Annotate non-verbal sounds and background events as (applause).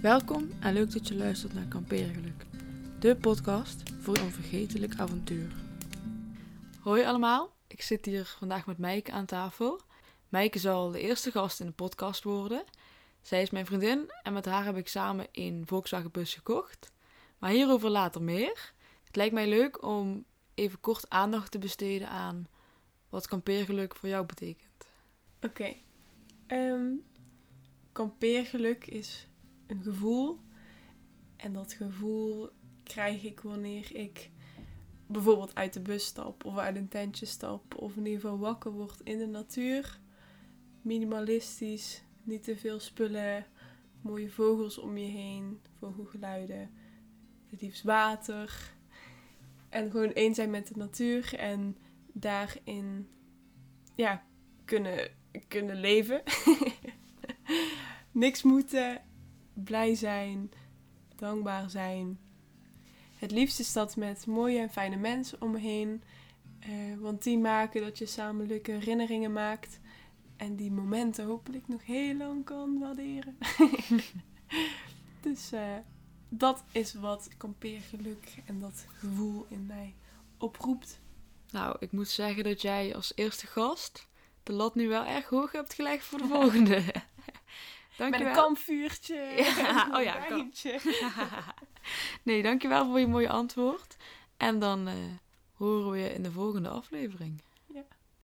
Welkom en leuk dat je luistert naar Kampeergeluk, de podcast voor een onvergetelijk avontuur. Hoi allemaal, ik zit hier vandaag met Meike aan tafel. Meike zal de eerste gast in de podcast worden. Zij is mijn vriendin en met haar heb ik samen een Volkswagen bus gekocht. Maar hierover later meer. Het lijkt mij leuk om even kort aandacht te besteden aan wat kampeergeluk voor jou betekent. Oké. Ehm, kampeergeluk is een gevoel. En dat gevoel krijg ik wanneer ik bijvoorbeeld uit de bus stap of uit een tentje stap. Of in ieder geval wakker word in de natuur. Minimalistisch, niet te veel spullen, mooie vogels om je heen, vogelgeluiden, het liefst water. En gewoon één zijn met de natuur en daarin ja, kunnen, kunnen leven. (laughs) Niks moeten, blij zijn, dankbaar zijn. Het liefst is dat met mooie en fijne mensen om me heen. Eh, want die maken dat je samen leuke herinneringen maakt. En die momenten hopelijk nog heel lang kan waarderen. (laughs) dus eh, dat is wat kampeergeluk en dat gevoel in mij oproept. Nou, ik moet zeggen dat jij als eerste gast de lat nu wel erg hoog hebt gelegd voor de volgende. (laughs) (laughs) Met een kampvuurtje. Ja, oh ja, een wijntje. (laughs) nee, dankjewel voor je mooie antwoord. En dan eh, horen we je in de volgende aflevering.